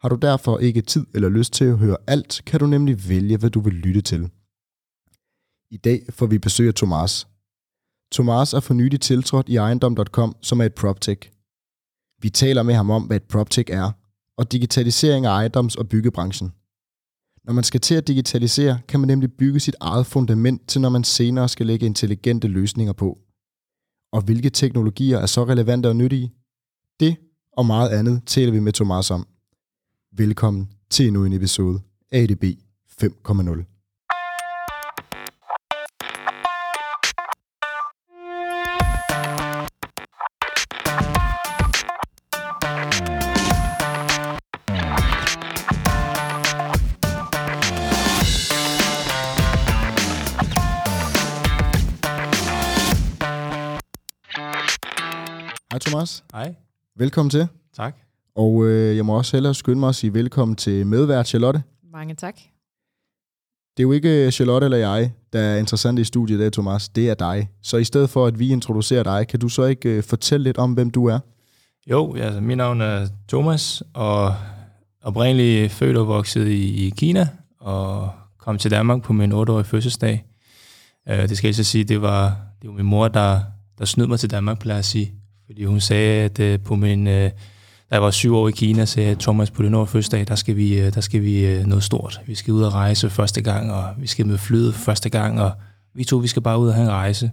Har du derfor ikke tid eller lyst til at høre alt, kan du nemlig vælge, hvad du vil lytte til. I dag får vi besøg af Thomas. Thomas er for nylig tiltrådt i ejendom.com, som er et PropTech. Vi taler med ham om, hvad et PropTech er, og digitalisering af ejendoms- og byggebranchen. Når man skal til at digitalisere, kan man nemlig bygge sit eget fundament til, når man senere skal lægge intelligente løsninger på. Og hvilke teknologier er så relevante og nyttige? Det og meget andet taler vi med Thomas om. Velkommen til endnu en episode af ADB 5.0. Hej Thomas, Hej, velkommen til. tak. Og øh, jeg må også hellere skynde mig at sige velkommen til medvært Charlotte. Mange tak. Det er jo ikke Charlotte eller jeg, der er interessant i studiet der, Thomas. Det er dig. Så i stedet for, at vi introducerer dig, kan du så ikke øh, fortælle lidt om, hvem du er? Jo, altså, mit navn er Thomas, og oprindeligt født og vokset i, i Kina, og kom til Danmark på min 8-årige fødselsdag. Uh, det skal jeg så sige, det var, det var min mor, der, der snød mig til Danmark, plejer at sige. Fordi hun sagde, at uh, på min, uh, da jeg var syv år i Kina, sagde jeg, Thomas, på din årige fødselsdag, der skal vi, uh, der skal vi uh, noget stort. Vi skal ud og rejse første gang, og vi skal med flyet første gang, og vi to, vi skal bare ud og have en rejse.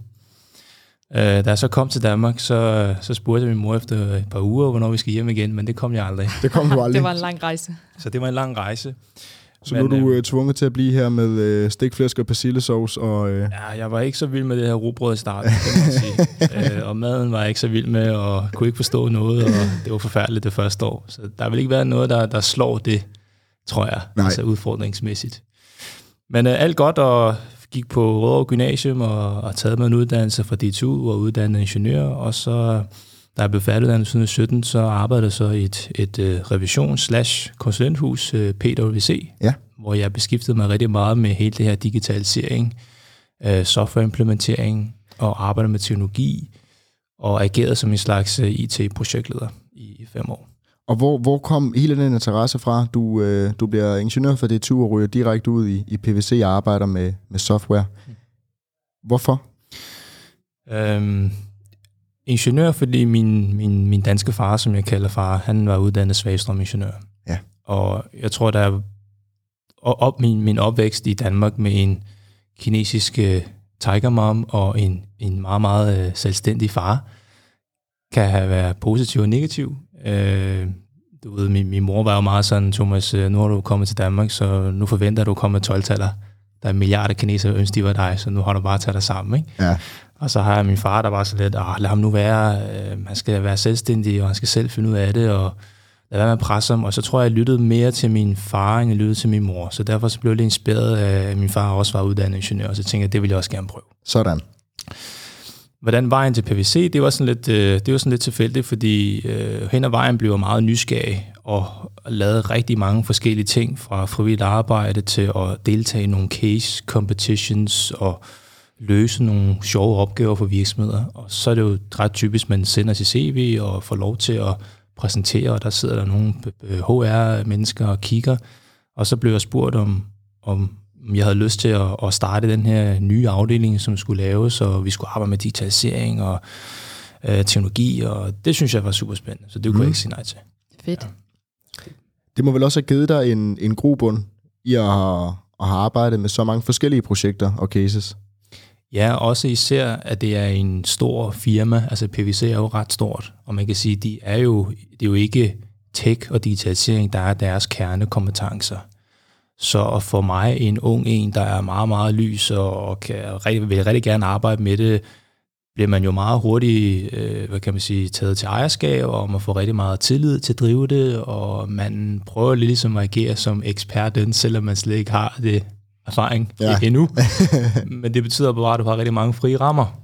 Øh, da jeg så kom til Danmark, så, så spurgte jeg min mor efter et par uger, hvornår vi skal hjem igen, men det kom jeg aldrig. Det kom du aldrig. Det var en lang rejse. Så det var en lang rejse. Så nu er men, du øh, øh, tvunget til at blive her med øh, stikflæsk og persillesauce. Og, øh, Ja, jeg var ikke så vild med det her rugbrød i starten, kan man sige. øh, og maden var jeg ikke så vild med, og kunne ikke forstå noget, og det var forfærdeligt det første år. Så der vil ikke være noget, der, der slår det, tror jeg, Nej. altså udfordringsmæssigt. Men øh, alt godt, og gik på Rødovre Gymnasium, og, og taget med en uddannelse fra DTU, og uddannet ingeniør, og så jeg blev færdiguddannet i 2017, så arbejdede jeg så i et, et uh, revisions slash konsulenthus, uh, PwC, Ja. hvor jeg beskæftigede mig rigtig meget med hele det her digitalisering, uh, softwareimplementering og arbejdede med teknologi, og agerede som en slags uh, IT-projektleder i fem år. og hvor, hvor kom hele den interesse fra? Du, øh, du bliver ingeniør for DTU og ryger direkte ud i, i PVC og arbejder med, med software. Hvorfor? Øhm, ingeniør, fordi min, min, min danske far, som jeg kalder far, han var uddannet svagstrøm-ingeniør. Ja. Og jeg tror, der er op, min, min opvækst i Danmark med en kinesisk øh, tiger mom og en, en meget, meget øh, selvstændig far, kan have været positiv og negativ. Øh, du ved, min, min mor var jo meget sådan, Thomas, øh, nu har du kommet til Danmark, så nu forventer du at komme med 12 -taller. Der er milliarder kinesere, der ønsker, de var dig, så nu har du bare at tage dig sammen. Ikke? Ja. Og så har jeg min far, der var så lidt, ah, lad ham nu være, øh, han skal være selvstændig, og han skal selv finde ud af det, og lad være med at presse ham. Og så tror jeg, jeg lyttede mere til min far, end jeg lyttede til min mor. Så derfor så blev jeg lidt inspireret af, at min far også var uddannet ingeniør, og så tænkte jeg, det ville jeg også gerne prøve. Sådan. Hvordan vejen til PVC, det var sådan lidt, øh, det var sådan lidt tilfældigt, fordi øh, hen ad vejen blev jeg meget nysgerrig og lavede rigtig mange forskellige ting, fra frivilligt arbejde til at deltage i nogle case competitions og løse nogle sjove opgaver for virksomheder. Og så er det jo ret typisk, at man sender sit CV og får lov til at præsentere, og der sidder der nogle HR-mennesker og kigger. Og så blev jeg spurgt om, om jeg havde lyst til at, at starte den her nye afdeling, som skulle laves, og vi skulle arbejde med digitalisering og øh, teknologi, og det synes jeg var super spændende, så det kunne Mm. jeg ikke sige nej til. Fedt. Ja. Det må vel også have givet dig en, en grobund i at at have arbejdet med så mange forskellige projekter og cases. Ja, også især, at det er en stor firma, altså PVC er jo ret stort, og man kan sige, de er jo, det er jo ikke tech og digitalisering, der er deres kernekompetencer. Så for mig, en ung en, der er meget, meget lys og, kan, rigtig- vil rigtig gerne arbejde med det, bliver man jo meget hurtigt, øh, hvad kan man sige, taget til ejerskab, og man får rigtig meget tillid til at drive det, og man prøver lidt ligesom at agere som ekspert, selvom man slet ikke har det erfaring ja. endnu. Men det betyder bare, at du har rigtig mange frie rammer.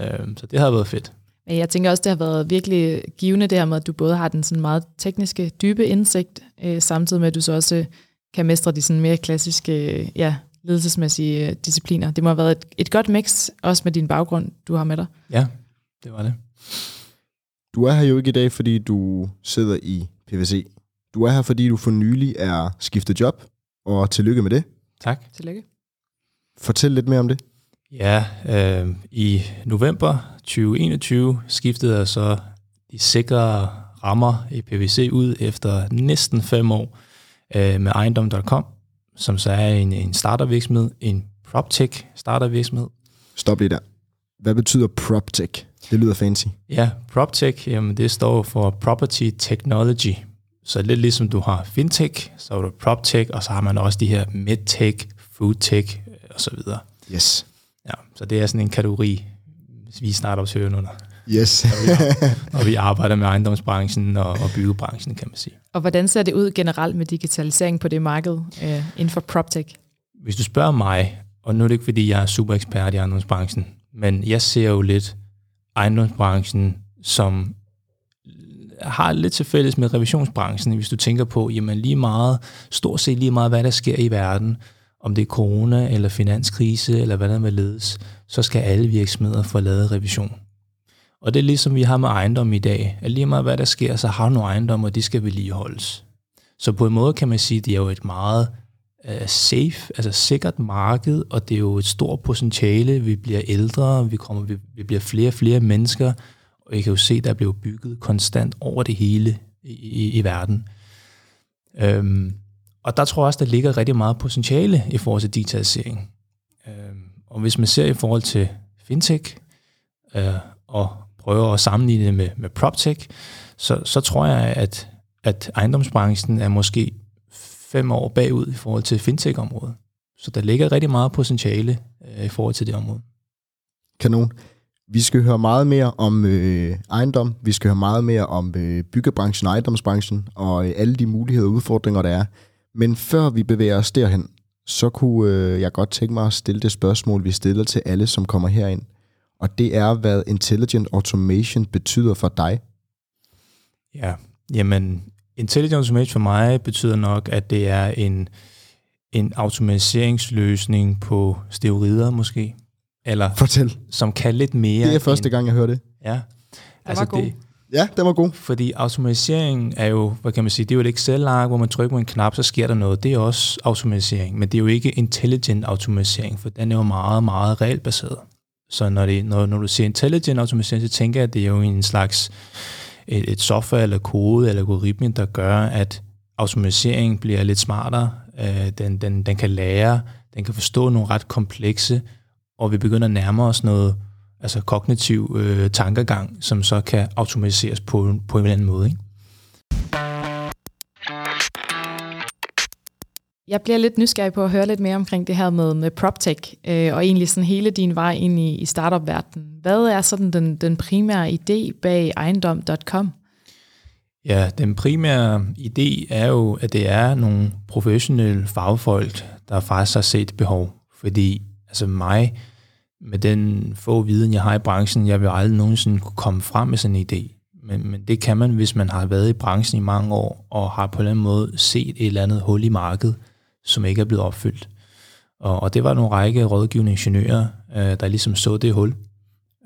Øh, så det har været fedt. Men jeg tænker også, det har været virkelig givende det her med, at du både har den sådan meget tekniske, dybe indsigt, øh, samtidig med, at du så også kan mestre de sådan mere klassiske ja, ledelsesmæssige øh, discipliner. Det må have været et, et godt mix, også med din baggrund, du har med dig. Ja, det var det. Du er her jo ikke i dag, fordi du sidder i PVC. Du er her, fordi du for nylig er skiftet job, og tillykke med det. Tak. Tillykke. Fortæl lidt mere om det. Ja, øh, i november 2021 skiftede jeg så de sikre rammer i PVC ud efter næsten fem år øh, med ejendom.com, som så er en, en startervirksomhed, en PropTech startervirksomhed. Stop lige der. Hvad betyder PropTech? Det lyder fancy. Ja, PropTech, jamen det står for Property Technology. Så lidt ligesom du har FinTech, så har du PropTech, og så har man også de her MedTech, FoodTech og så videre. Yes. Ja, så det er sådan en kategori, vi starter under. Yes. og, vi, og vi arbejder med ejendomsbranchen og, og byggebranchen, kan man sige. Og hvordan ser det ud generelt med digitalisering på det marked øh, inden for PropTech? Hvis du spørger mig, og nu er det ikke, fordi jeg er super ekspert i ejendomsbranchen, men jeg ser jo lidt ejendomsbranchen som har lidt til fælles med revisionsbranchen, hvis du tænker på, jamen lige meget, stort set lige meget, hvad der sker i verden, om det er corona eller finanskrise eller hvad der vil ledes, så skal alle virksomheder få lavet revision. Og det er ligesom vi har med ejendom i dag. At lige meget hvad der sker, så har nogle ejendomme, og de skal vedligeholdes. Så på en måde kan man sige, at det er jo et meget uh, safe, altså sikkert marked, og det er jo et stort potentiale. Vi bliver ældre, vi, kommer, vi, vi bliver flere og flere mennesker, og I kan jo se, der blev bygget konstant over det hele i, i, i verden. Øhm, og der tror jeg også, der ligger rigtig meget potentiale i forhold til digitalisering. Øhm, og hvis man ser i forhold til fintech, øh, og prøver at sammenligne det med, med PropTech, så, så tror jeg, at, at ejendomsbranchen er måske fem år bagud i forhold til fintech-området. Så der ligger rigtig meget potentiale øh, i forhold til det område. Kanon. Vi skal høre meget mere om øh, ejendom. Vi skal høre meget mere om øh, byggebranchen og ejendomsbranchen og øh, alle de muligheder og udfordringer, der er. Men før vi bevæger os derhen, så kunne øh, jeg godt tænke mig at stille det spørgsmål, vi stiller til alle, som kommer herind og det er, hvad Intelligent Automation betyder for dig. Ja, jamen Intelligent Automation for mig betyder nok, at det er en, en automatiseringsløsning på steroider måske. Eller Fortæl. Som kan lidt mere. Det er første end, gang, jeg hører det. Ja. Altså det, god. Ja, det var god. Fordi automatisering er jo, hvad kan man sige, det er jo et Excel-ark, hvor man trykker på en knap, så sker der noget. Det er også automatisering, men det er jo ikke intelligent automatisering, for den er jo meget, meget regelbaseret. Så når, det, når, når du siger intelligent automatisering, så tænker jeg, at det er jo en slags et, et software eller kode eller algoritme, der gør, at automatisering bliver lidt smartere. Øh, den, den, den kan lære, den kan forstå nogle ret komplekse, og vi begynder at nærme os noget altså kognitiv øh, tankegang, som så kan automatiseres på, på en eller anden måde. Ikke? Jeg bliver lidt nysgerrig på at høre lidt mere omkring det her med, med PropTech, øh, og egentlig sådan hele din vej ind i, i startup-verdenen. Hvad er sådan den, den primære idé bag ejendom.com? Ja, den primære idé er jo, at det er nogle professionelle fagfolk, der faktisk har set behov. Fordi altså mig, med den få viden, jeg har i branchen, jeg vil aldrig nogensinde kunne komme frem med sådan en idé. Men, men det kan man, hvis man har været i branchen i mange år, og har på en eller anden måde set et eller andet hul i markedet, som ikke er blevet opfyldt. Og, og det var nogle række rådgivende ingeniører, øh, der ligesom så det hul.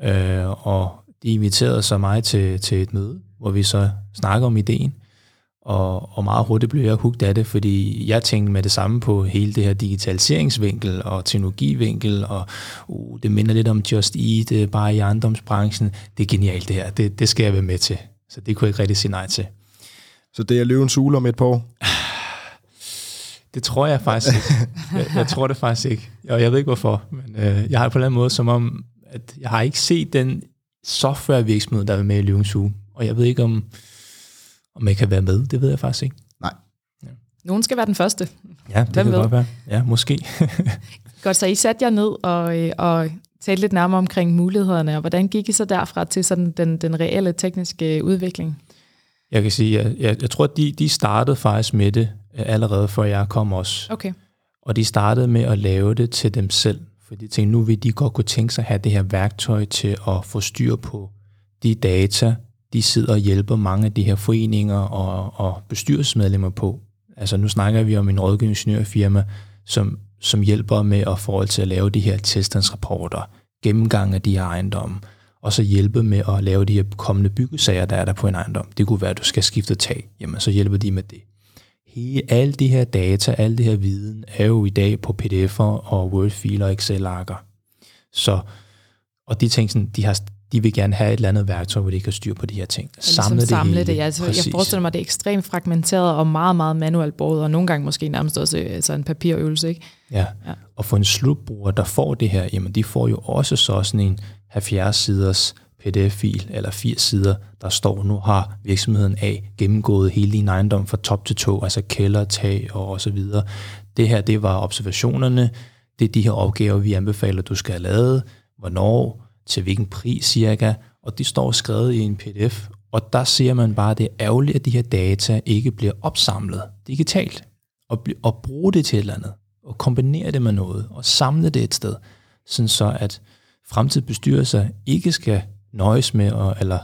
Øh, og de inviterede så mig til, til et møde, hvor vi så snakker om ideen. Og, og meget hurtigt blev jeg hugt af det, fordi jeg tænkte med det samme på hele det her digitaliseringsvinkel og teknologivinkel, og uh, det minder lidt om Just Eat, uh, bare i ejendomsbranchen. Det er genialt det her, det, det skal jeg være med til. Så det kunne jeg ikke rigtig sige nej til. Så det er løvens ule om et par år? Det tror jeg faktisk ikke. Jeg, jeg tror det faktisk ikke. Og jeg ved ikke hvorfor, men øh, jeg har det på en eller anden måde som om, at jeg har ikke set den softwarevirksomhed, der er med i Løvens Uge. Og jeg ved ikke, om, om jeg kan være med. Det ved jeg faktisk ikke. Nej. Ja. Nogen skal være den første. Ja, det Hvem kan ved? godt være. Ja, måske. godt, så I satte jer ned og, øh, og tale lidt nærmere omkring mulighederne, og hvordan gik I så derfra til sådan den, den reelle tekniske udvikling? Jeg kan sige, jeg, jeg, jeg tror, at de, de startede faktisk med det øh, allerede før jeg kom også. Okay. Og de startede med at lave det til dem selv, for de tænkte, nu vil de godt kunne tænke sig at have det her værktøj til at få styr på de data, de sidder og hjælper mange af de her foreninger og, og bestyrelsesmedlemmer på. Altså nu snakker vi om en rådgivningsingeniørfirma, som, som hjælper med at forhold til at lave de her tilstandsrapporter, gennemgang af de her ejendomme, og så hjælpe med at lave de her kommende byggesager, der er der på en ejendom. Det kunne være, at du skal skifte tag. Jamen, så hjælper de med det. Hele, alle de her data, alle det her viden, er jo i dag på pdf'er og Word-filer og Excel-arker. Så, og de ting, sådan, de, har, de vil gerne have et eller andet værktøj, hvor de kan styre på de her ting. Samle, ligesom samle det, det. Ja, altså, jeg forestiller mig, at det er ekstremt fragmenteret og meget, meget manuelt båret, og nogle gange måske nærmest også altså en papirøvelse. Ikke? Ja. ja, og for en slutbruger, der får det her, jamen de får jo også så sådan en 70-siders pdf-fil eller 80 sider, der står, nu har virksomheden A gennemgået hele din ejendom fra top til to, altså kælder, tag og så videre. Det her, det var observationerne, det er de her opgaver, vi anbefaler, du skal have lavet, hvornår, til hvilken pris cirka, og det står skrevet i en pdf, og der ser man bare, at det er ærgerligt, at de her data ikke bliver opsamlet digitalt, og, og bruge det til et eller andet, og kombinere det med noget, og samle det et sted, sådan så at fremtidige bestyrelser ikke skal nøjes med at, eller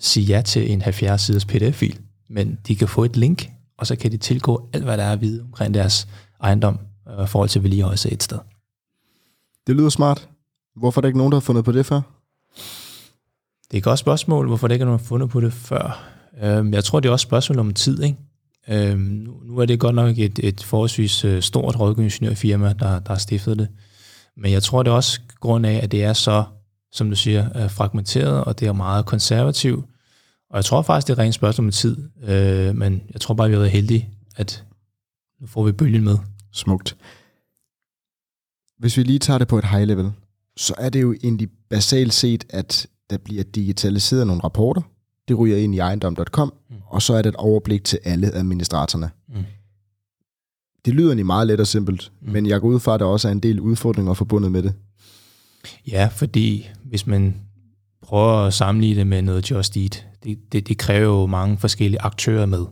sige ja til en 70-siders pdf-fil, men de kan få et link, og så kan de tilgå alt, hvad der er at vide omkring deres ejendom øh, i forhold til vedligeholdelse et sted. Det lyder smart. Hvorfor er der ikke nogen, der har fundet på det før? Det er et godt spørgsmål, hvorfor der ikke er nogen, der har fundet på det før. Øhm, jeg tror, det er også et spørgsmål om tid. Ikke? Øhm, nu er det godt nok et, et forholdsvis øh, stort rådgivningsingeniørfirma, der, der har stiftet det. Men jeg tror, det er også grund af, at det er så, som du siger, fragmenteret, og det er meget konservativt. Og jeg tror faktisk, det er rent spørgsmål om tid. Øh, men jeg tror bare, vi har været heldige, at nu får vi bølgen med. Smukt. Hvis vi lige tager det på et high level, så er det jo egentlig basalt set, at der bliver digitaliseret nogle rapporter. Det ryger ind i ejendom.com, mm. og så er det et overblik til alle administratorerne. Mm. Det lyder egentlig meget let og simpelt, mm. men jeg går ud fra, at der også er en del udfordringer forbundet med det. Ja, fordi hvis man prøver at sammenligne det med noget Just Eat, det, det, det kræver jo mange forskellige aktører med.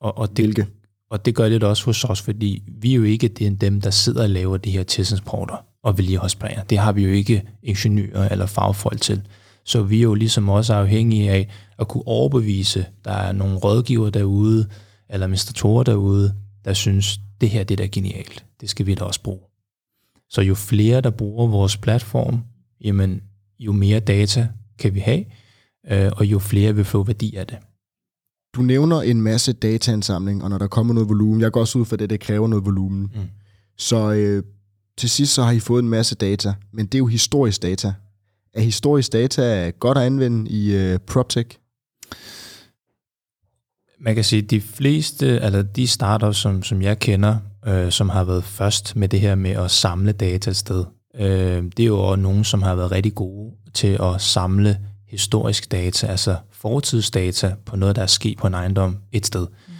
Og, og det, Hvilke? Og det gør det også hos os, fordi vi er jo ikke dem, der sidder og laver de her tilsynsporter og vedligeholdsplaner. Det har vi jo ikke ingeniører eller fagfolk til. Så vi er jo ligesom også afhængige af at kunne overbevise, der er nogle rådgiver derude, eller administratorer derude, der synes, det her det er da genialt. Det skal vi da også bruge. Så jo flere, der bruger vores platform, jamen, jo mere data kan vi have, øh, og jo flere vil få værdi af det. Du nævner en masse dataansamling, og når der kommer noget volumen, jeg går også ud for det, det kræver noget volumen. Mm. Så øh, til sidst så har I fået en masse data, men det er jo historisk data. Er historisk data godt at anvende i øh, PropTech? Man kan sige, at de fleste, eller de startups, som, som jeg kender, øh, som har været først med det her med at samle data et sted, øh, det er jo også nogen, som har været rigtig gode til at samle historisk data, altså fortidsdata på noget, der er sket på en ejendom et sted. Mm.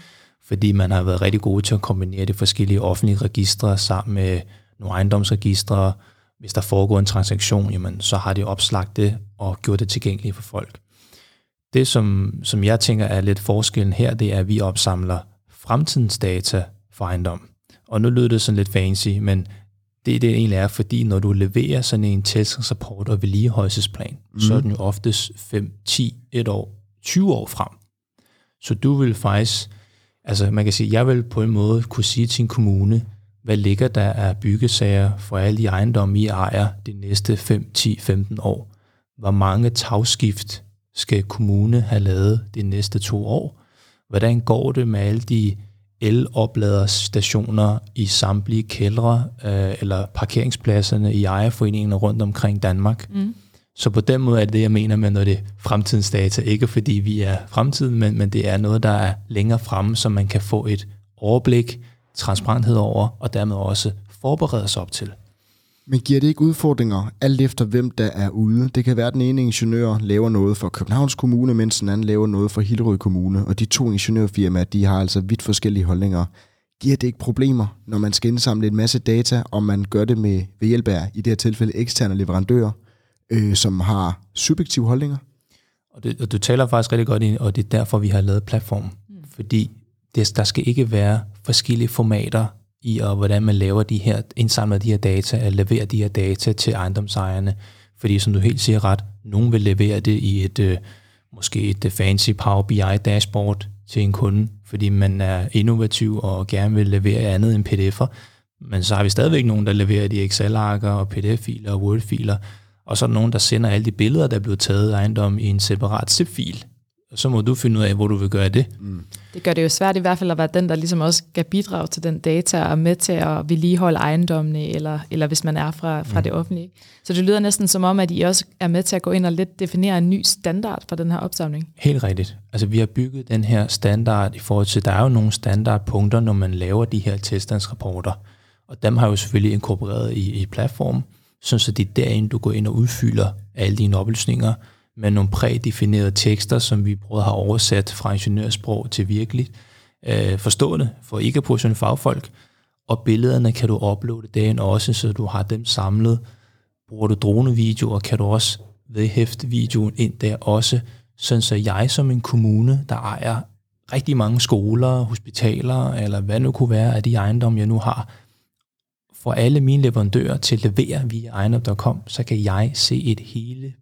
Fordi man har været rigtig gode til at kombinere de forskellige offentlige registre sammen med nogle ejendomsregistre. Hvis der foregår en transaktion, jamen, så har de opslagt det og gjort det tilgængeligt for folk. Det, som, som jeg tænker er lidt forskellen her, det er, at vi opsamler fremtidens data for ejendom. Og nu lyder det sådan lidt fancy, men det, det egentlig er, fordi når du leverer sådan en tilstandsrapport og vedligeholdelsesplan, mm. så er den jo oftest 5, 10, 1 år, 20 år frem. Så du vil faktisk, altså man kan sige, jeg vil på en måde kunne sige til en kommune, hvad ligger der af byggesager for alle de ejendomme, I ejer de næste 5, 10, 15 år? Hvor mange tagskift skal kommune have lavet de næste to år? Hvordan går det med alle de elopladerstationer i samtlige kældre øh, eller parkeringspladserne i ejerforeningerne rundt omkring Danmark? Mm. Så på den måde er det det, jeg mener med, når det er fremtidens data. Ikke fordi vi er fremtiden, men, men det er noget, der er længere fremme, så man kan få et overblik, transparenthed over, og dermed også forberede sig op til. Men giver det ikke udfordringer, alt efter hvem der er ude? Det kan være, at den ene ingeniør laver noget for Københavns Kommune, mens den anden laver noget for Hillerød Kommune, og de to ingeniørfirmaer, de har altså vidt forskellige holdninger. giver det ikke problemer, når man skal indsamle en masse data, og man gør det med ved hjælp af, i det her tilfælde, eksterne leverandører, øh, som har subjektive holdninger? Og, det, og du taler faktisk rigtig godt ind, og det er derfor, vi har lavet platformen. Mm. Fordi det, der skal ikke være forskellige formater i, og hvordan man laver de her, indsamler de her data, eller leverer de her data til ejendomsejerne. Fordi som du helt siger ret, nogen vil levere det i et, øh, måske et øh, fancy Power BI dashboard til en kunde, fordi man er innovativ og gerne vil levere andet end pdf'er. Men så har vi stadigvæk nogen, der leverer de Excel-arker og pdf-filer og Word-filer, og så er der nogen, der sender alle de billeder, der er blevet taget af ejendom i en separat zip-fil. Og så må du finde ud af, hvor du vil gøre det. Mm. Det gør det jo svært i hvert fald at være den, der ligesom også skal bidrage til den data og med til at vedligeholde ejendommene, eller, eller hvis man er fra, fra mm. det offentlige. Så det lyder næsten som om, at I også er med til at gå ind og lidt definere en ny standard for den her opsamling. Helt rigtigt. Altså vi har bygget den her standard i forhold til, der er jo nogle standardpunkter, når man laver de her tilstandsrapporter. Og dem har jo selvfølgelig inkorporeret i, i platformen, så det er derinde, du går ind og udfylder alle dine oplysninger, med nogle prædefinerede tekster, som vi prøver at have oversat fra ingeniørsprog til virkelig øh, forstående for ikke-professionelle fagfolk. Og billederne kan du uploade dagen også, så du har dem samlet. Bruger du dronevideoer, kan du også vedhæfte videoen ind der også, sådan så jeg som en kommune, der ejer rigtig mange skoler, hospitaler, eller hvad nu kunne være af de ejendomme, jeg nu har, får alle mine leverandører til at levere via ejendom.com, så kan jeg se et hele,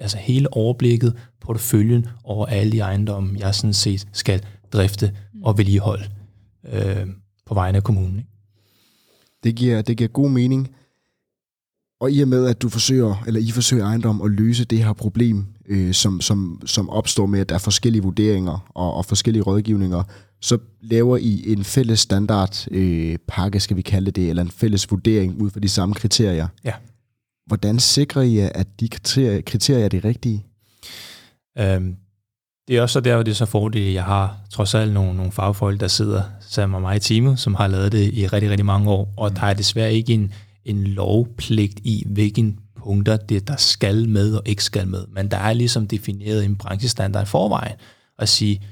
altså hele overblikket, porteføljen over alle de ejendomme, jeg sådan set skal drifte og vedligeholde øh, på vegne af kommunen. Ikke? Det giver, det giver god mening. Og i og med, at du forsøger, eller I forsøger ejendom at løse det her problem, øh, som, som, som opstår med, at der er forskellige vurderinger og, og forskellige rådgivninger, så laver I en fælles standard øh, pakke, skal vi kalde det, eller en fælles vurdering ud fra de samme kriterier. Ja. Hvordan sikrer I, at de kriterier, kriterier er de rigtige? Øhm, det er også så der, hvor det er så fordelt, at jeg har trods alt nogle, nogle fagfolk, der sidder sammen med mig i teamet, som har lavet det i rigtig, rigtig mange år, og der er desværre ikke en, en lovpligt i, hvilken punkter det der skal med og ikke skal med. Men der er ligesom defineret en branchestandard i forvejen, at sige,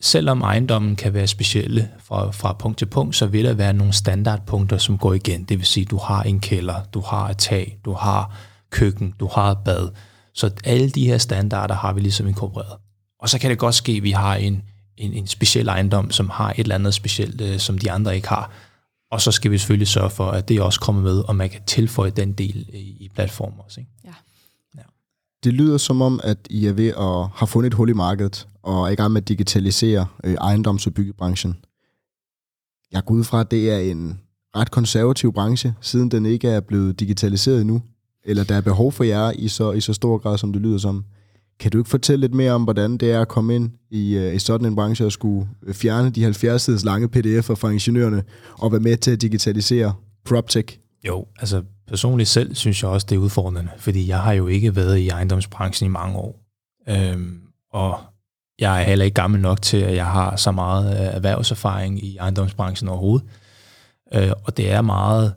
selvom ejendommen kan være specielle fra, fra punkt til punkt, så vil der være nogle standardpunkter, som går igen. Det vil sige, du har en kælder, du har et tag, du har køkken, du har et bad. Så alle de her standarder har vi ligesom inkorporeret. Og så kan det godt ske, at vi har en, en, en speciel ejendom, som har et eller andet specielt, øh, som de andre ikke har. Og så skal vi selvfølgelig sørge for, at det også kommer med, og man kan tilføje den del i, i platformen også. Ikke? Ja. ja. Det lyder som om, at I er ved at have fundet et hul i markedet, og er i gang med at digitalisere øh, ejendoms- og byggebranchen. Jeg går ud fra, at det er en ret konservativ branche, siden den ikke er blevet digitaliseret endnu, eller der er behov for jer i så, i så stor grad, som det lyder som. Kan du ikke fortælle lidt mere om, hvordan det er at komme ind i, øh, i sådan en branche og skulle øh, fjerne de 70 siders lange pdf'er fra ingeniørerne og være med til at digitalisere PropTech? Jo, altså personligt selv synes jeg også, det er udfordrende, fordi jeg har jo ikke været i ejendomsbranchen i mange år. Øhm, og jeg er heller ikke gammel nok til, at jeg har så meget øh, erhvervserfaring i ejendomsbranchen overhovedet. Øh, og det er meget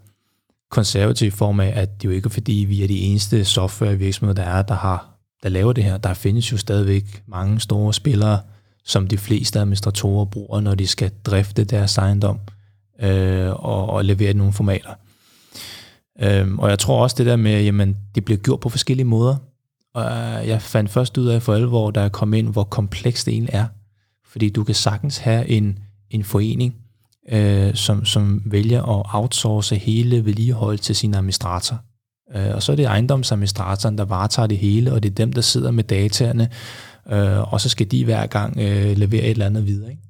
konservativ form af, at det jo ikke er fordi, vi er de eneste softwarevirksomheder, der er, der, har, der laver det her. Der findes jo stadigvæk mange store spillere, som de fleste administratorer bruger, når de skal drifte deres ejendom øh, og, og levere nogle formater. Øh, og jeg tror også det der med, at det bliver gjort på forskellige måder. Og øh, jeg fandt først ud af for alvor, da jeg kom ind, hvor komplekst det egentlig er. Fordi du kan sagtens have en, en forening, øh, som, som vælger at outsource hele vedligehold til sin administrator. Øh, og så er det ejendomsadministratoren, der varetager det hele, og det er dem, der sidder med dataerne, øh, og så skal de hver gang øh, levere et eller andet videre. Ikke?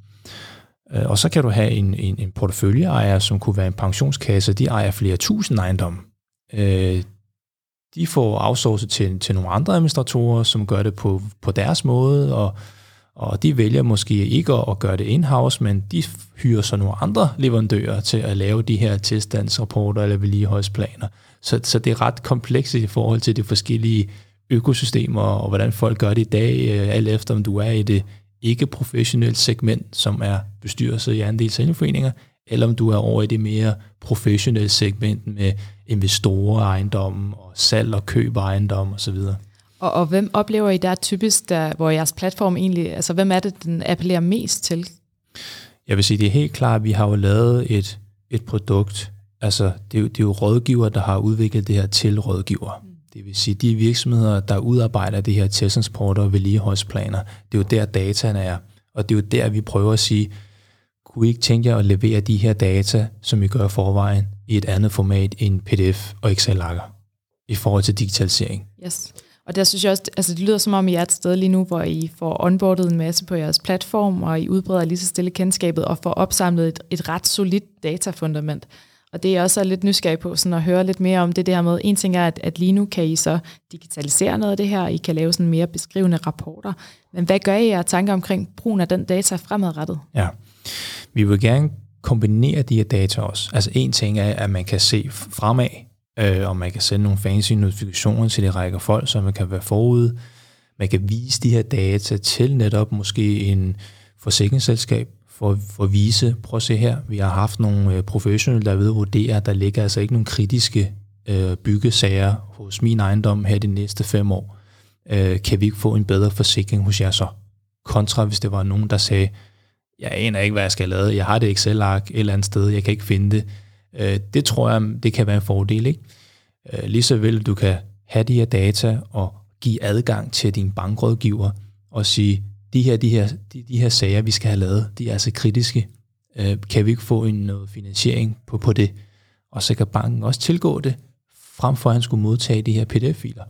Øh, og så kan du have en, en, en porteføljeejer, som kunne være en pensionskasse, de ejer flere tusind ejendomme. Øh, de får outsourcet til, til nogle andre administratorer, som gør det på, på deres måde, og, og de vælger måske ikke at, at gøre det in-house, men de hyrer så nogle andre leverandører til at lave de her tilstandsrapporter eller vedligeholdsplaner. Så, så det er ret komplekst i forhold til de forskellige økosystemer, og hvordan folk gør det i dag, øh, alt efter om du er i det ikke-professionelle segment, som er bestyrelse i andels eller om du er over i det mere professionelle segment med investorer, ejendomme og salg og køb af ejendomme osv. Og, og hvem oplever I der typisk, der, hvor jeres platform egentlig, altså hvem er det, den appellerer mest til? Jeg vil sige, det er helt klart, at vi har jo lavet et, et produkt, altså det er, jo, det er jo rådgiver, der har udviklet det her til rådgiver. Mm. Det vil sige, de virksomheder, der udarbejder det her testtransporter og vedligeholdsplaner, det er jo der dataen er. Og det er jo der, vi prøver at sige, kunne I ikke tænke jer at levere de her data, som I gør forvejen, i et andet format end PDF og Excel-lakker i forhold til digitalisering? Yes. Og der synes jeg også, altså det lyder som om, I er et sted lige nu, hvor I får onboardet en masse på jeres platform, og I udbreder lige så stille kendskabet, og får opsamlet et, et ret solidt datafundament. Og det er også lidt nysgerrig på, sådan at høre lidt mere om det der med, en ting er, at, at lige nu kan I så digitalisere noget af det her, I kan lave sådan mere beskrivende rapporter, men hvad gør I jer tanker omkring brugen af den data fremadrettet? Ja, vi vil gerne kombinere de her data også. Altså en ting er, at man kan se fremad, øh, og man kan sende nogle fancy notifikationer til de rækker folk, så man kan være forud. Man kan vise de her data til netop måske en forsikringsselskab, for, for at vise, prøv at se her, vi har haft nogle øh, professionelle, der ved at vurdere, der ligger altså ikke nogen kritiske øh, byggesager hos min ejendom her de næste fem år. Øh, kan vi ikke få en bedre forsikring hos jer så? Kontra hvis det var nogen, der sagde, jeg aner ikke, hvad jeg skal lave, jeg har det Excel-ark et eller andet sted, jeg kan ikke finde det. Øh, det tror jeg, det kan være en fordel. Ikke? Øh, lige så vel, du kan have de her data og give adgang til din bankrådgiver og sige, de her, de her, de, de her sager, vi skal have lavet, de er altså kritiske. Øh, kan vi ikke få en noget finansiering på, på det? Og så kan banken også tilgå det, frem for at han skulle modtage de her PDF-filer.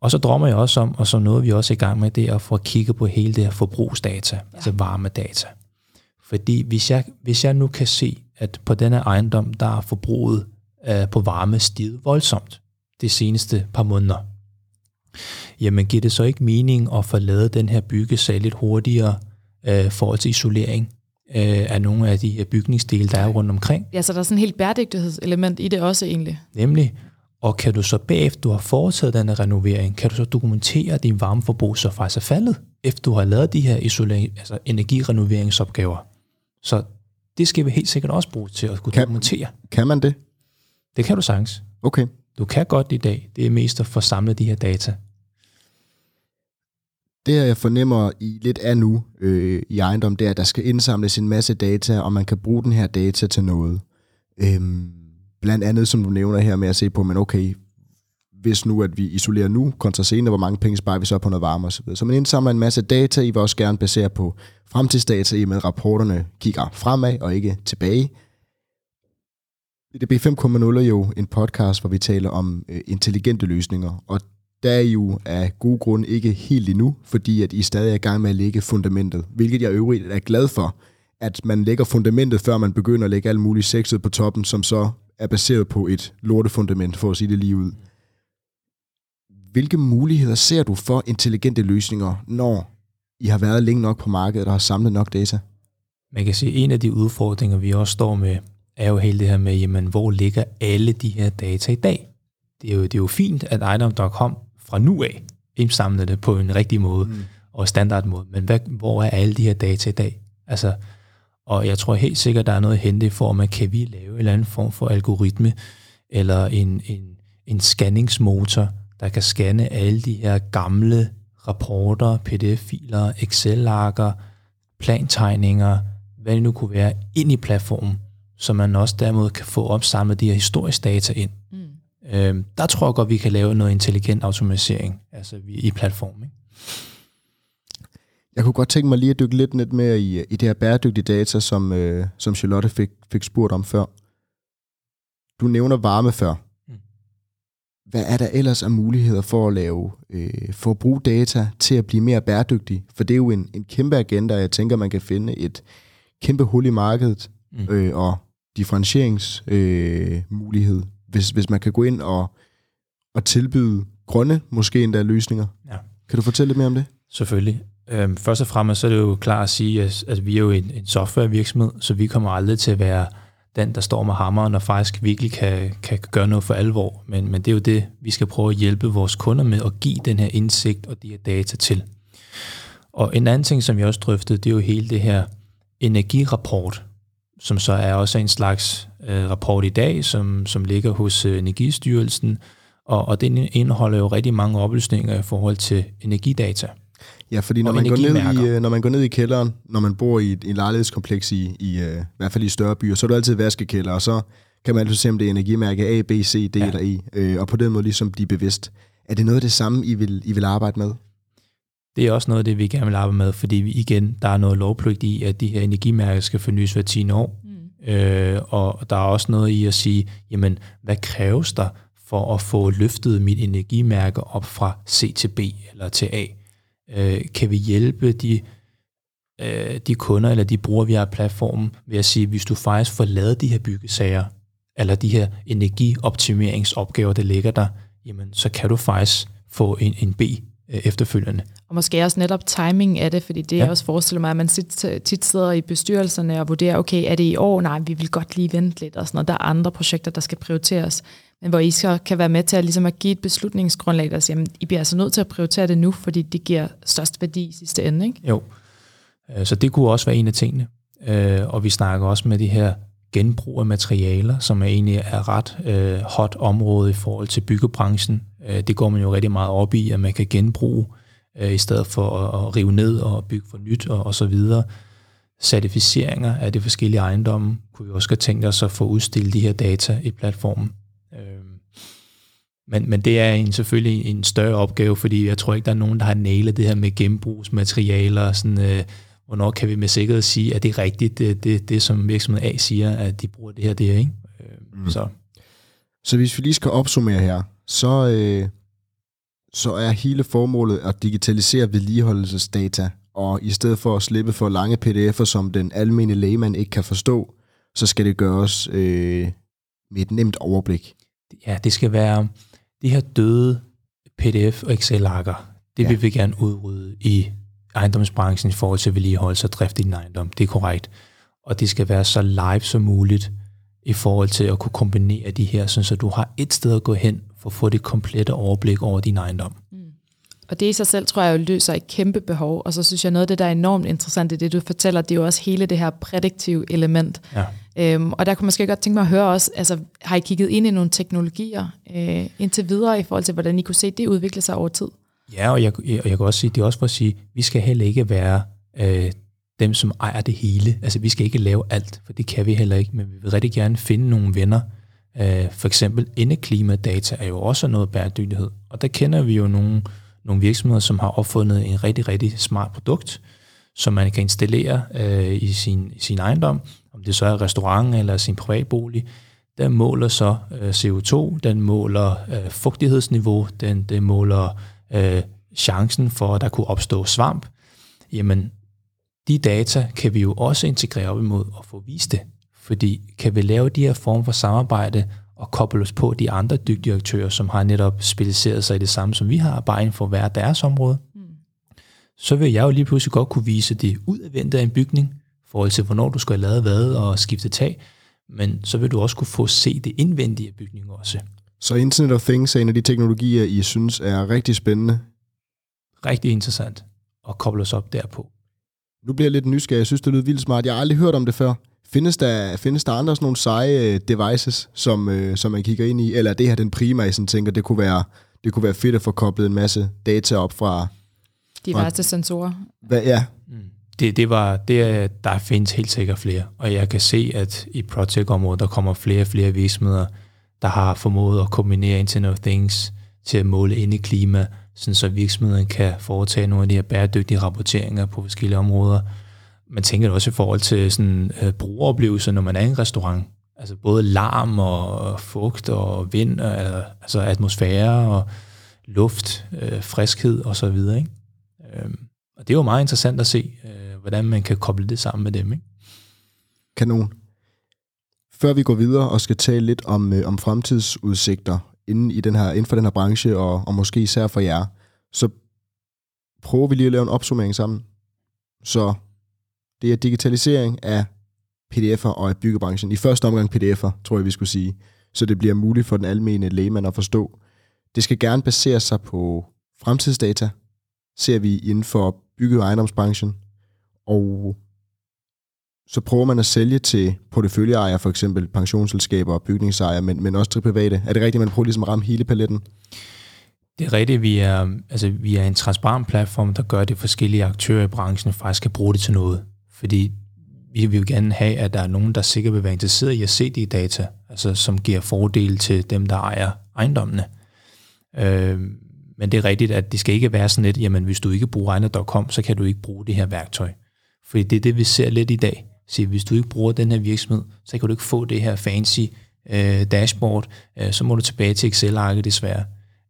Og så drømmer jeg også om, og så noget vi også er i gang med, det er at få kigget på hele det her forbrugsdata, ja. altså varmedata. Fordi hvis jeg, hvis jeg nu kan se, at på denne ejendom, der er forbruget uh, på varme stiget voldsomt de seneste par måneder, jamen giver det så ikke mening at få lavet den her byggesag lidt hurtigere uh, forhold til isolering uh, af nogle af de her bygningsdele, der er rundt omkring? Ja, så der er sådan en helt bæredygtighedselement i det også egentlig. Nemlig, og kan du så bagefter, du har foretaget denne renovering, kan du så dokumentere, at din varmeforbrug så faktisk er faldet, efter du har lavet de her isolering, altså energirenoveringsopgaver. Så det skal vi helt sikkert også bruge til at kunne kan, dokumentere. Kan man det? Det kan du sagtens. Okay. Du kan godt i dag. Det er mest at få samlet de her data. Det her, jeg fornemmer i lidt af nu øh, i ejendom, det er, at der skal indsamles en masse data, og man kan bruge den her data til noget. Øhm, blandt andet, som du nævner her med at se på, men okay, hvis nu, at vi isolerer nu kontra senere, hvor mange penge sparer vi så på noget varme osv. Så man indsamler en masse data, I vil også gerne basere på fremtidsdata, i med rapporterne kigger fremad og ikke tilbage. DB 5.0 er jo en podcast, hvor vi taler om øh, intelligente løsninger, og der er jo af gode grunde ikke helt endnu, fordi at I stadig er i gang med at lægge fundamentet, hvilket jeg øvrigt er glad for, at man lægger fundamentet, før man begynder at lægge alt muligt sexet på toppen, som så er baseret på et lortefundament, for at sige det lige ud. Hvilke muligheder ser du for intelligente løsninger, når I har været længe nok på markedet og har samlet nok data? Man kan sige, at en af de udfordringer, vi også står med, er jo hele det her med, jamen, hvor ligger alle de her data i dag? Det er jo, det er jo fint, at item.com fra nu af indsamler det på en rigtig måde mm. og standard måde, men hvad, hvor er alle de her data i dag? Altså, og jeg tror helt sikkert, der er noget at hente i form af, kan vi lave en eller anden form for algoritme, eller en, en, en scanningsmotor, der kan scanne alle de her gamle rapporter, pdf-filer, Excel-arker, plantegninger, hvad det nu kunne være, ind i platformen, så man også dermed kan få opsamlet de her historiske data ind. Øhm, der tror jeg godt, vi kan lave noget intelligent automatisering altså i platformen. Jeg kunne godt tænke mig lige at dykke lidt, lidt mere i, i det her bæredygtige data, som, øh, som Charlotte fik, fik spurgt om før. Du nævner varme før. Mm. Hvad er der ellers af muligheder for at lave, øh, for at bruge data til at blive mere bæredygtig? For det er jo en, en kæmpe agenda, jeg tænker, man kan finde et kæmpe hul i markedet mm. øh, og differentieringsmulighed, øh, hvis, hvis man kan gå ind og, og tilbyde grønne, måske endda løsninger. Ja. Kan du fortælle lidt mere om det? Selvfølgelig. Øhm, først og fremmest så er det jo klart at sige, at, at vi er jo en, en softwarevirksomhed, så vi kommer aldrig til at være den, der står med hammeren og faktisk virkelig kan, kan gøre noget for alvor. Men, men det er jo det, vi skal prøve at hjælpe vores kunder med at give den her indsigt og de her data til. Og en anden ting, som vi også drøftede, det er jo hele det her energirapport, som så er også en slags øh, rapport i dag, som, som ligger hos øh, Energistyrelsen, og, og den indeholder jo rigtig mange oplysninger i forhold til energidata. Ja, fordi når man, går ned i, øh, når man går ned i kælderen, når man bor i et, et lejlighedskompleks i, i, øh, i hvert fald i større byer, så er der altid vaskekælder, og så kan man altid se, om det er energimærke A, B, C, D ja. eller E, øh, og på den måde ligesom blive bevidst. Er det noget af det samme, I vil, I vil arbejde med? Det er også noget af det, vi gerne vil arbejde med, fordi vi igen, der er noget lovpligt i, at de her energimærker skal fornyes hver 10 år. Øh, og der er også noget i at sige, jamen, hvad kræves der for at få løftet mit energimærke op fra C til B eller til A? Øh, kan vi hjælpe de, øh, de kunder eller de brugere, vi har af platformen, ved at sige, hvis du faktisk får lavet de her byggesager, eller de her energioptimeringsopgaver, der ligger der, jamen, så kan du faktisk få en, en B øh, efterfølgende. Og måske også netop timing af det, fordi det ja. Jeg også forestiller mig, at man tit, tit sidder i bestyrelserne og vurderer, okay, er det i år? Nej, vi vil godt lige vente lidt og sådan noget. Der er andre projekter, der skal prioriteres. Men hvor I så kan være med til at, ligesom at give et beslutningsgrundlag, der siger, jamen, I bliver altså nødt til at prioritere det nu, fordi det giver størst værdi i sidste ende. Ikke? Jo. Øh, Så det kunne også være en af tingene. Øh, Og vi snakker også med de her genbrug af materialer, som er egentlig er ret øh, hot område i forhold til byggebranchen. Det går man jo rigtig meget op i, at man kan genbruge, øh, i stedet for at, at rive ned og bygge for nyt og, og så videre. Certificeringer af de forskellige ejendomme kunne vi også godt tænke os at få udstillet de her data i platformen. Øh, Men, men det er en, selvfølgelig en større opgave, fordi jeg tror ikke, der er nogen, der har nailet det her med genbrugsmaterialer. Sådan, øh, hvornår kan vi med sikkerhed sige, at det er rigtigt, det, det, det som virksomhed A siger, at de bruger det her, det er, ikke? Øh, mm. Så Så hvis vi lige skal opsummere her, så, øh, så er hele formålet at digitalisere vedligeholdelsesdata, og i stedet for at slippe for lange pdf'er, som den almindelige lægemand ikke kan forstå, så skal det gøres øh, med et nemt overblik. ja, det skal være de her døde PDF- og Excel-arker. Det Ja. vil vi gerne udrydde i ejendomsbranchen i forhold til vedligeholdelse og drift i din ejendom. Det er korrekt. Og det skal være så live som muligt i forhold til at kunne kombinere de her, sådan så du har et sted at gå hen for at få det komplette overblik over din ejendom. Og det i sig selv, tror jeg, jo løser et kæmpe behov. Og så synes jeg, noget af det, der er enormt interessant i det, du fortæller, det er jo også hele det her prædiktive element. Ja. Øhm, og der kunne man måske godt tænke mig at høre også, altså har I kigget ind i nogle teknologier øh, indtil videre i forhold til, hvordan I kunne se det udvikle sig over tid? Ja, og jeg, jeg, og jeg kan også sige, det er også for at sige, vi skal heller ikke være øh, dem, som ejer det hele. Altså, vi skal ikke lave alt, for det kan vi heller ikke, men vi vil rigtig gerne finde nogle venner. Øh, for eksempel indeklimadata er jo også noget bæredygtighed, og der kender vi jo nogle, nogle virksomheder, som har opfundet en rigtig, rigtig smart produkt, som man kan installere øh, i, sin, i sin ejendom, om det så er restaurant eller sin privatbolig. Den måler så øh, CO2, den måler øh, fugtighedsniveau, den, den måler øh, chancen for, at der kunne opstå svamp. Jamen, de data kan vi jo også integrere op imod og få vist det. Fordi kan vi lave de her former for samarbejde og koble os på de andre dygtige aktører, som har netop specialiseret sig i det samme, som vi har, bare inden for hver deres område, mm. så vil jeg jo lige pludselig godt kunne vise det udadvendte af en bygning, i forhold til, hvornår du skal have lavet hvad og skifte tag, men så vil du også kunne få se det indvendige af bygningen også. Så Internet of Things er en af de teknologier, I synes er rigtig spændende. Rigtig interessant at koble os op derpå. Nu bliver jeg lidt nysgerrig. Jeg synes, det lyder vildt smart. Jeg har aldrig hørt om det før. Findes der, findes der andre sådan nogle seje øh, devices, som, øh, som man kigger ind i? Eller er det her den primære, I sådan tænker, det kunne være, det kunne være fedt at få koblet en masse data op fra... Diverse sensorer. Hvad, ja, Det, det var, det, er- der findes helt sikkert flere, og jeg kan se, at i Protect-området, der kommer flere og flere virksomheder, der har formået at kombinere Internet of Things til at måle ind i klima, sådan så virksomheden kan foretage nogle af de her bæredygtige rapporteringer på forskellige områder. Man tænker også i forhold til sådan, øh, brugeroplevelser, når man er i en restaurant. Altså både larm og fugt og vind, og, altså atmosfære og luft, øh, friskhed og så videre. Ikke? Øh, og det er jo meget interessant at se, øh, hvordan man kan koble det sammen med dem. Ikke? kanon. Før vi går videre og skal tale lidt om, øh, om fremtidsudsigter inden, i den her, inden for den her branche, og, og måske især for jer, så prøver vi lige at lave en opsummering sammen. Så det er digitalisering af pdf'er og af byggebranchen. I første omgang pdf'er, tror jeg, vi skulle sige. Så det bliver muligt for den almene lægemand at forstå. Det skal gerne basere sig på fremtidsdata, ser vi inden for bygge- og ejendomsbranchen. Og så prøver man at sælge til porteføljeejere, for eksempel pensionsselskaber og bygningsejere, men, men også til private. Er det rigtigt, at man prøver ligesom at ramme hele paletten? Det er rigtigt, vi er, altså, vi er en transparent platform, der gør, det forskellige aktører i branchen faktisk kan bruge det til noget. Fordi vi vil jo gerne have, at der er nogen, der sikkert vil være interesseret i at se de data, altså som giver fordel til dem, der ejer ejendommene. Øh, men det er rigtigt, at det skal ikke være sådan lidt, jamen hvis du ikke bruger egnet.com, så kan du ikke bruge det her værktøj. Fordi det er det, vi ser lidt i dag. Så hvis du ikke bruger den her virksomhed, så kan du ikke få det her fancy øh, dashboard, øh, så må du tilbage til Excel-arket desværre.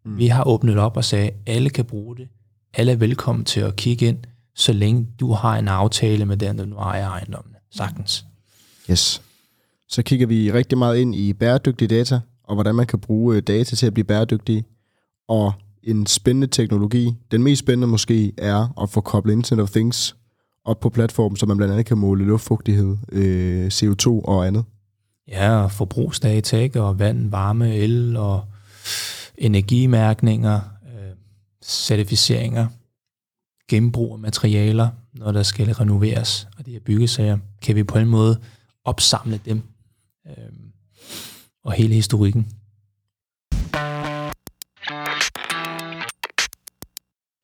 Mm. Vi har åbnet op og sagde, at alle kan bruge det. Alle er velkommen til at kigge ind, så længe du har en aftale med den, der nu ejer ejendommen. Sagtens. Yes. Så kigger vi rigtig meget ind i bæredygtige data, og hvordan man kan bruge øh, data til at blive bæredygtige. Og en spændende teknologi, den mest spændende måske, er at få koblet Internet of Things op på platformen, så man blandt andet kan måle luftfugtighed, øh, CO2 og andet. Ja, og forbrugsdata, ikke? og vand, varme, el og energimærkninger, øh, certificeringer, genbrug af materialer, når der skal renoveres, og de her byggesager, kan vi på en måde opsamle dem øh, og hele historikken.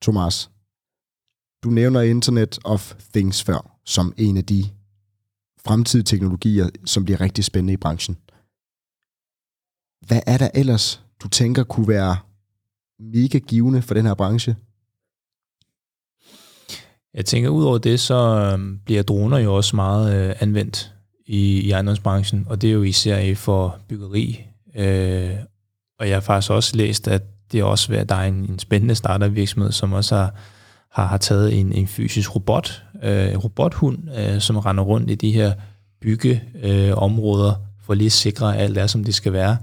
Thomas, du nævner Internet of Things før, som en af de fremtidige teknologier, som bliver rigtig spændende i branchen. Hvad er der ellers, du tænker kunne være mega givende for den her branche? Jeg tænker, ud over det, så øhm, bliver droner jo også meget øh, anvendt i, i ejendomsbranchen, og det er jo især for byggeri. Øh, og jeg har faktisk også læst, at det er også ved, at der er en, en spændende startup-virksomhed, som også har, har, har taget en, en fysisk robot, øh, en robothund, øh, som render rundt i de her byggeområder, øh, for lige at sikre, at alt er, som det skal være,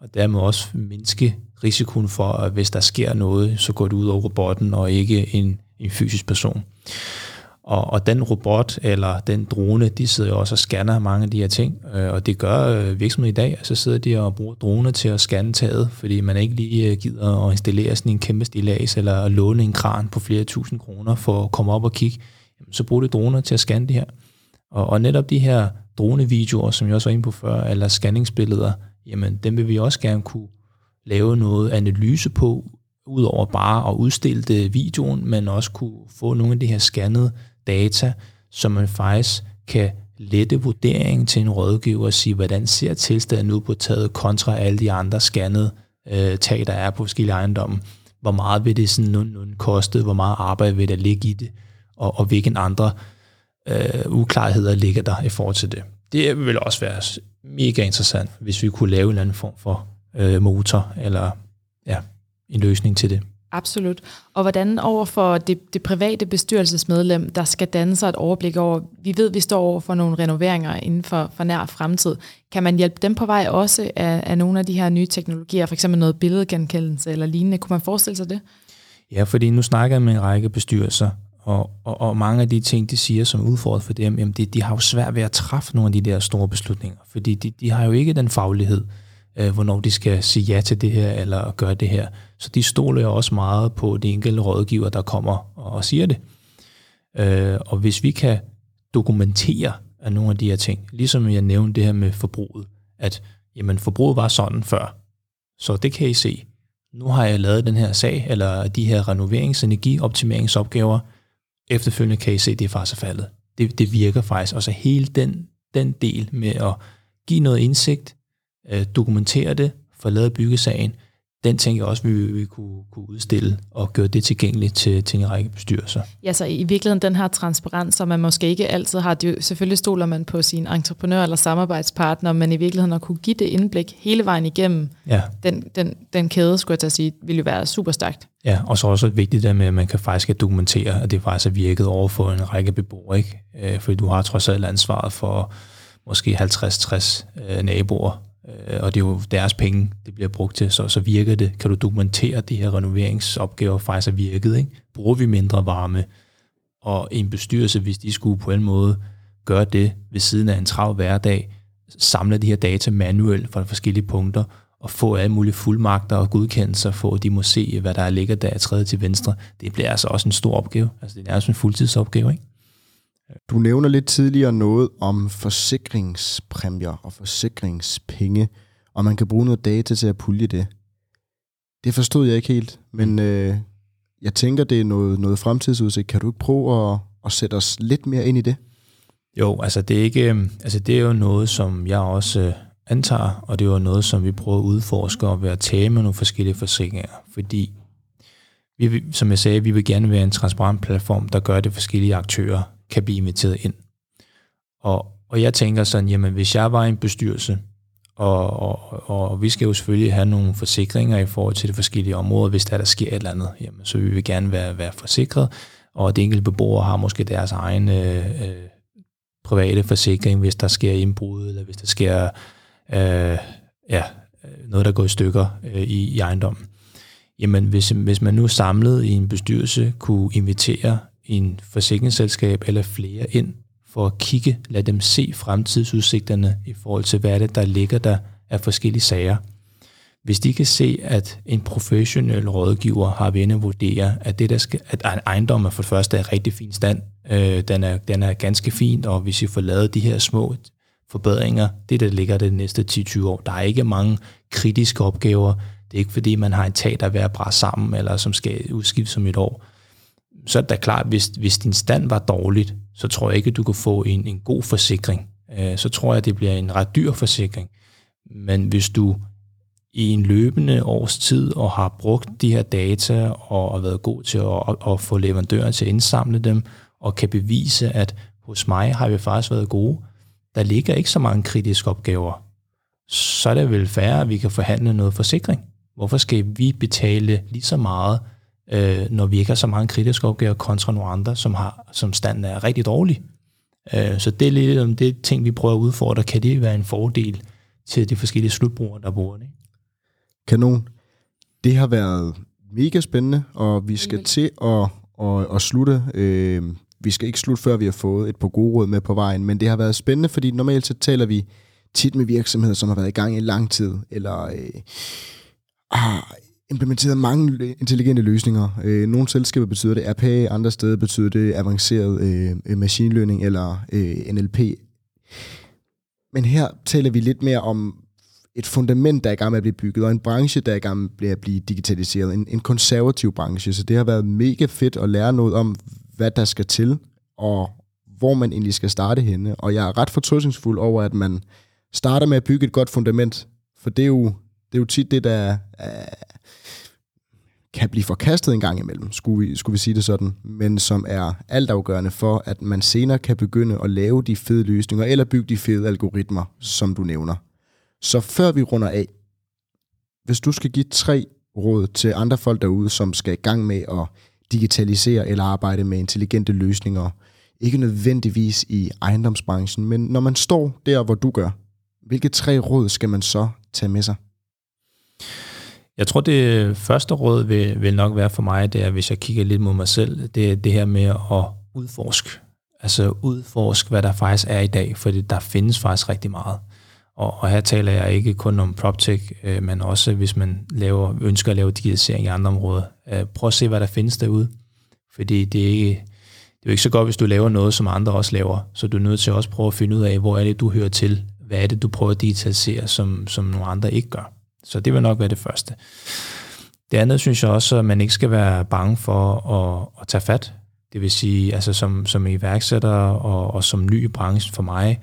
og dermed også mindske risikoen for, at hvis der sker noget, så går det ud over robotten og ikke en, en fysisk person. Og, og den robot eller den drone, de sidder jo også og scanner mange af de her ting, øh, og det gør øh, virksomheden i dag. Så sidder de og bruger droner til at scanne taget, fordi man ikke lige øh, gider at installere sådan en kæmpe stilas eller at låne en kran på flere tusind kroner for at komme op og kigge. Jamen, så bruger de droner til at scanne det her. Og, og netop de her dronevideoer, som jeg også var inde på før, eller scanningsbilleder, jamen dem vil vi også gerne kunne lave noget analyse på, udover bare at udstille det videoen, men også kunne få nogle af de her scannede data, så man faktisk kan lette vurderingen til en rådgiver og sige, hvordan ser tilstanden ud på taget kontra alle de andre scannede øh, tag, der er på forskellige ejendomme. Hvor meget vil det sådan nogenlunde koste? Hvor meget arbejde vil der ligge i det? Og, og hvilken andre øh, uklarheder ligger der i forhold til det? Det vil også være mega interessant, hvis vi kunne lave en anden form for øh, motor eller ja, en løsning til det. Absolut. Og hvordan over for det, det private bestyrelsesmedlem, der skal danne sig et overblik over, vi ved, vi står over for nogle renoveringer inden for, for nær fremtid. Kan man hjælpe dem på vej også af, af nogle af de her nye teknologier, for eksempel noget billedgenkendelse eller lignende? Kunne man forestille sig det? Ja, fordi nu snakker jeg med en række bestyrelser, og, og, og mange af de ting, de siger som udfordret for dem, jamen de, de har jo svært ved at træffe nogle af de der store beslutninger, fordi de, de har jo ikke den faglighed, øh, hvornår de skal sige ja til det her eller gøre det her. Så de stoler jo også meget på de enkelte rådgiver, der kommer og siger det. Øh, og hvis vi kan dokumentere af nogle af de her ting, ligesom jeg nævnte det her med forbruget, at jamen, forbruget var sådan før, så det kan I se. Nu har jeg lavet den her sag, eller de her renoverings- og energioptimeringsopgaver. Efterfølgende kan I se, at det er faktisk faldet. Det, det virker faktisk. Også hele den, den del med at give noget indsigt, øh, dokumentere det, få lavet byggesagen, den tænker jeg også, vi, vi kunne, kunne udstille og gøre det tilgængeligt til, til en række bestyrelser. Ja, så i virkeligheden den her transparens, som man måske ikke altid har, det, selvfølgelig stoler man på sin entreprenør eller samarbejdspartner, men i virkeligheden at kunne give det indblik hele vejen igennem ja. den, den, den kæde, skulle jeg til at sige, vil jo være super stærkt. Ja, og så også vigtigt det med, at man kan faktisk dokumentere, at det faktisk er virket over for en række beboere, ikke? Øh, fordi du har trods alt ansvaret for måske 50-60 øh, naboer, øh, og det er jo deres penge, det bliver brugt til, så, så virker det. Kan du dokumentere, at de her renoveringsopgaver faktisk har virket? Ikke? Bruger vi mindre varme? Og en bestyrelse, hvis de skulle på en måde gøre det ved siden af en travl hverdag, samle de her data manuelt fra forskellige punkter, og få alle mulige fuldmagter og godkendelser, for at de må se, hvad der ligger der tredje til venstre. Det bliver altså også en stor opgave. Altså det er altså en fuldtidsopgave, ikke? Du nævner lidt tidligere noget om forsikringspræmier, og forsikringspenge, og man kan bruge noget data til at pulje det. Det forstod jeg ikke helt, men øh, jeg tænker, det er noget, noget fremtidsudsigt. Kan du ikke prøve at, at sætte os lidt mere ind i det? Jo, altså det er, ikke, øhm, altså det er jo noget, som jeg også øh, antager, og det er jo noget, som vi prøver at udforske og være tale med nogle forskellige forsikringer, fordi vi, som jeg sagde, vi vil gerne være en transparent platform, der gør, at de forskellige aktører kan blive inviteret ind. Og, og jeg tænker sådan, jamen hvis jeg var en bestyrelse, og, og, og vi skal jo selvfølgelig have nogle forsikringer i forhold til de forskellige områder, hvis der, der sker et eller andet, jamen, så vil vi gerne være, være forsikret, og de enkelte beboere har måske deres egen øh, øh, private forsikring, hvis der sker indbrud, eller hvis der sker øh, ja, noget, der går i stykker øh, i, i ejendommen. Jamen, hvis, hvis man nu samlet i en bestyrelse kunne invitere en forsikringsselskab eller flere ind for at kigge, lad dem se fremtidsudsigterne i forhold til, hvad det, der ligger der af forskellige sager. Hvis de kan se, at en professionel rådgiver har ved at vurdere, at, det der skal, at ejendommen for det første er rigtig fin stand, øh, den, er, den er ganske fint, og hvis I får lavet de her små forbedringer, det der ligger det næste 10-20 år. Der er ikke mange kritiske opgaver. Det er ikke fordi, man har en tag, der er ved at sammen, eller som skal udskiftes som et år. Så er det da klart, hvis, hvis din stand var dårligt, så tror jeg ikke, at du kan få en, en god forsikring. Øh, så tror jeg, at det bliver en ret dyr forsikring. Men hvis du i en løbende års tid og har brugt de her data og har været god til at, at få leverandøren til at indsamle dem, og kan bevise, at hos mig har vi faktisk været gode, der ligger ikke så mange kritiske opgaver, så er det vel færre, at vi kan forhandle noget forsikring. Hvorfor skal vi betale lige så meget, øh, når vi ikke har så mange kritiske opgaver kontra nogle andre, som, har, som standen er rigtig dårlig? Øh, så det er lidt om det ting, vi prøver at udfordre. Kan det være en fordel til de forskellige slutbrugere, der bor det? Kanon. Det har været mega spændende, og vi skal til at, at, at slutte. Øh, vi skal ikke slutte, før vi har fået et par gode råd med på vejen, men det har været spændende, fordi normalt så taler vi tit med virksomheder, som har været i gang i lang tid, eller øh, har implementeret mange intelligente løsninger. Øh, nogle selskaber betyder det RPA, andre steder betyder det avanceret øh, machine learning eller øh, NLP. Men her taler vi lidt mere om et fundament, der er i gang med at blive bygget, og en branche, der er i gang med at blive digitaliseret. En, en konservativ branche, så det har været mega fedt at lære noget om, hvad der skal til, og hvor man egentlig skal starte henne. Og jeg er ret fortrøstningsfuld over, at man starter med at bygge et godt fundament, for det er jo, det er jo tit det, der er, kan blive forkastet en gang imellem, skulle vi, skulle vi sige det sådan, men som er altafgørende for, at man senere kan begynde at lave de fede løsninger, eller bygge de fede algoritmer, som du nævner. Så før vi runder af, hvis du skal give tre råd til andre folk derude, som skal i gang med at digitalisere eller arbejde med intelligente løsninger, ikke nødvendigvis i ejendomsbranchen, men når man står der, hvor du gør, hvilke tre råd skal man så tage med sig? Jeg tror, det første råd vil, vil nok være for mig, det er, hvis jeg kigger lidt mod mig selv, det er det her med at udforske. Altså udforske, hvad der faktisk er i dag, for der findes faktisk rigtig meget. Og, og her taler jeg ikke kun om PropTech, øh, men også hvis man laver, ønsker at lave digitalisering i andre områder. Øh, prøv at se, hvad der findes derude. Fordi det er, ikke, det er jo ikke så godt, hvis du laver noget, som andre også laver. Så du er nødt til også prøve at finde ud af, hvor er det, du hører til. Hvad er det, du prøver at digitalisere, som, som nogle andre ikke gør. Så det vil nok være det første. Det andet synes jeg også, at man ikke skal være bange for at, at tage fat. Det vil sige, altså som, som iværksætter og, og som ny i branchen for mig,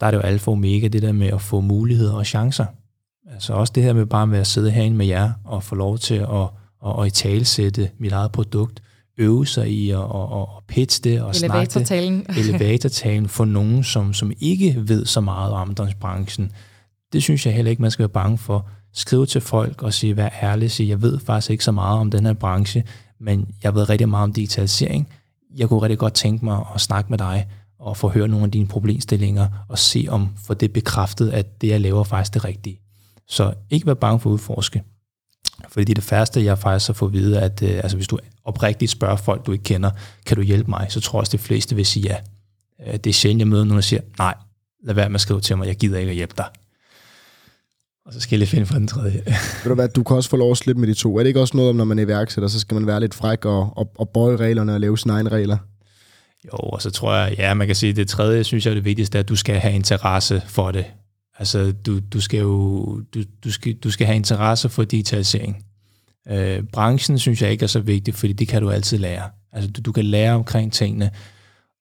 der er det jo alfa og omega, det der med at få muligheder og chancer. Altså også det her med bare med at sidde herinde med jer og få lov til at, at, at i talsætte mit eget produkt, øve sig i at, at, at pitche det og snakke det. elevatortalen for nogen, som, som ikke ved så meget om branchen. Det synes jeg heller ikke, man skal være bange for skrive til folk og sige, vær ærlig, sige, jeg ved faktisk ikke så meget om den her branche, men jeg ved rigtig meget om digitalisering. Jeg kunne rigtig godt tænke mig at snakke med dig og få høre nogle af dine problemstillinger, og se om for det bekræftet, at det, jeg laver, faktisk det rigtige. Så ikke være bange for at udforske. Fordi det er det første, jeg faktisk har fået at vide, at øh, altså, hvis du oprigtigt spørger folk, du ikke kender, kan du hjælpe mig, så tror jeg også, de fleste vil sige ja. Øh, det er sjældent, jeg møder nogen, der siger, nej, lad være med at skrive til mig, jeg gider ikke at hjælpe dig. Og så skal jeg lige finde for den tredje. Ved du hvad, du kan også få lov at slippe med de to. Er det ikke også noget om, når man er iværksætter, så skal man være lidt fræk og, og, og bøje reglerne og lave sine egne regler? Jo, og så tror jeg, ja, man kan sige, det tredje, synes jeg er det vigtigste, at du skal have interesse for det. Altså, du, du skal jo du, du skal, du skal have interesse for digitalisering. Øh, branchen synes jeg ikke er så vigtig, fordi det kan du altid lære. Altså, du, du kan lære omkring tingene,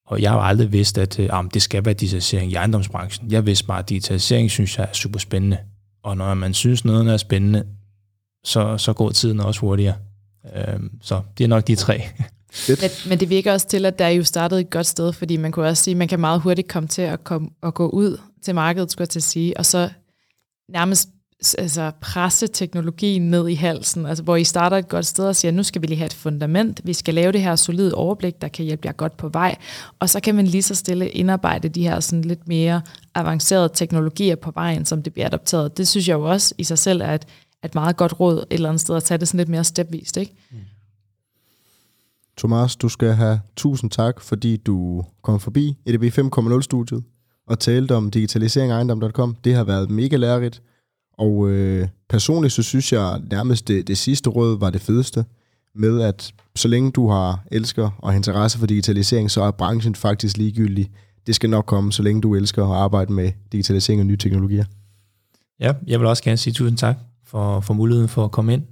og jeg har jo aldrig vidst, at øh, det skal være digitalisering i ejendomsbranchen. Jeg vidste bare, at digitalisering synes jeg er super spændende. Og når man synes, noget er spændende, så, så går tiden også hurtigere. Øh, så det er nok de tre. Men, men det virker også til, at der er jo startet et godt sted, fordi man kunne også sige, at man kan meget hurtigt komme til at, komme, at gå ud til markedet, skulle jeg til at sige, og så nærmest altså presse teknologien ned i halsen, altså hvor I starter et godt sted og siger, nu skal vi lige have et fundament, vi skal lave det her solide overblik, der kan hjælpe jer godt på vej, og så kan man lige så stille indarbejde de her sådan lidt mere avancerede teknologier på vejen, som det bliver adopteret. Det synes jeg jo også i sig selv er et, et meget godt råd et eller andet sted at tage det sådan lidt mere stepvist, ikke? Mm. Thomas, du skal have tusind tak, fordi du kom forbi EDB 5.0-studiet og talte om digitalisering af ejendom.com. Det har været mega lærerigt, og øh, personligt så synes jeg nærmest det, det sidste råd var det fedeste, med at så længe du har elsker og interesse for digitalisering, så er branchen faktisk ligegyldig. Det skal nok komme, så længe du elsker at arbejde med digitalisering og nye teknologier. Ja, jeg vil også gerne sige tusind tak for, for muligheden for at komme ind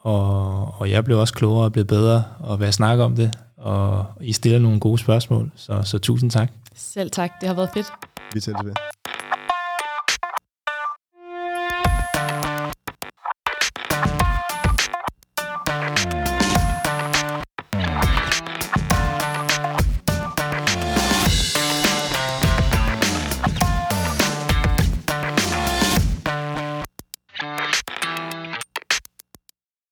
og, og jeg blev også klogere og blev bedre og være snakke om det, og I stiller nogle gode spørgsmål, så, så tusind tak. Selv tak, det har været fedt. Vi tælles ved.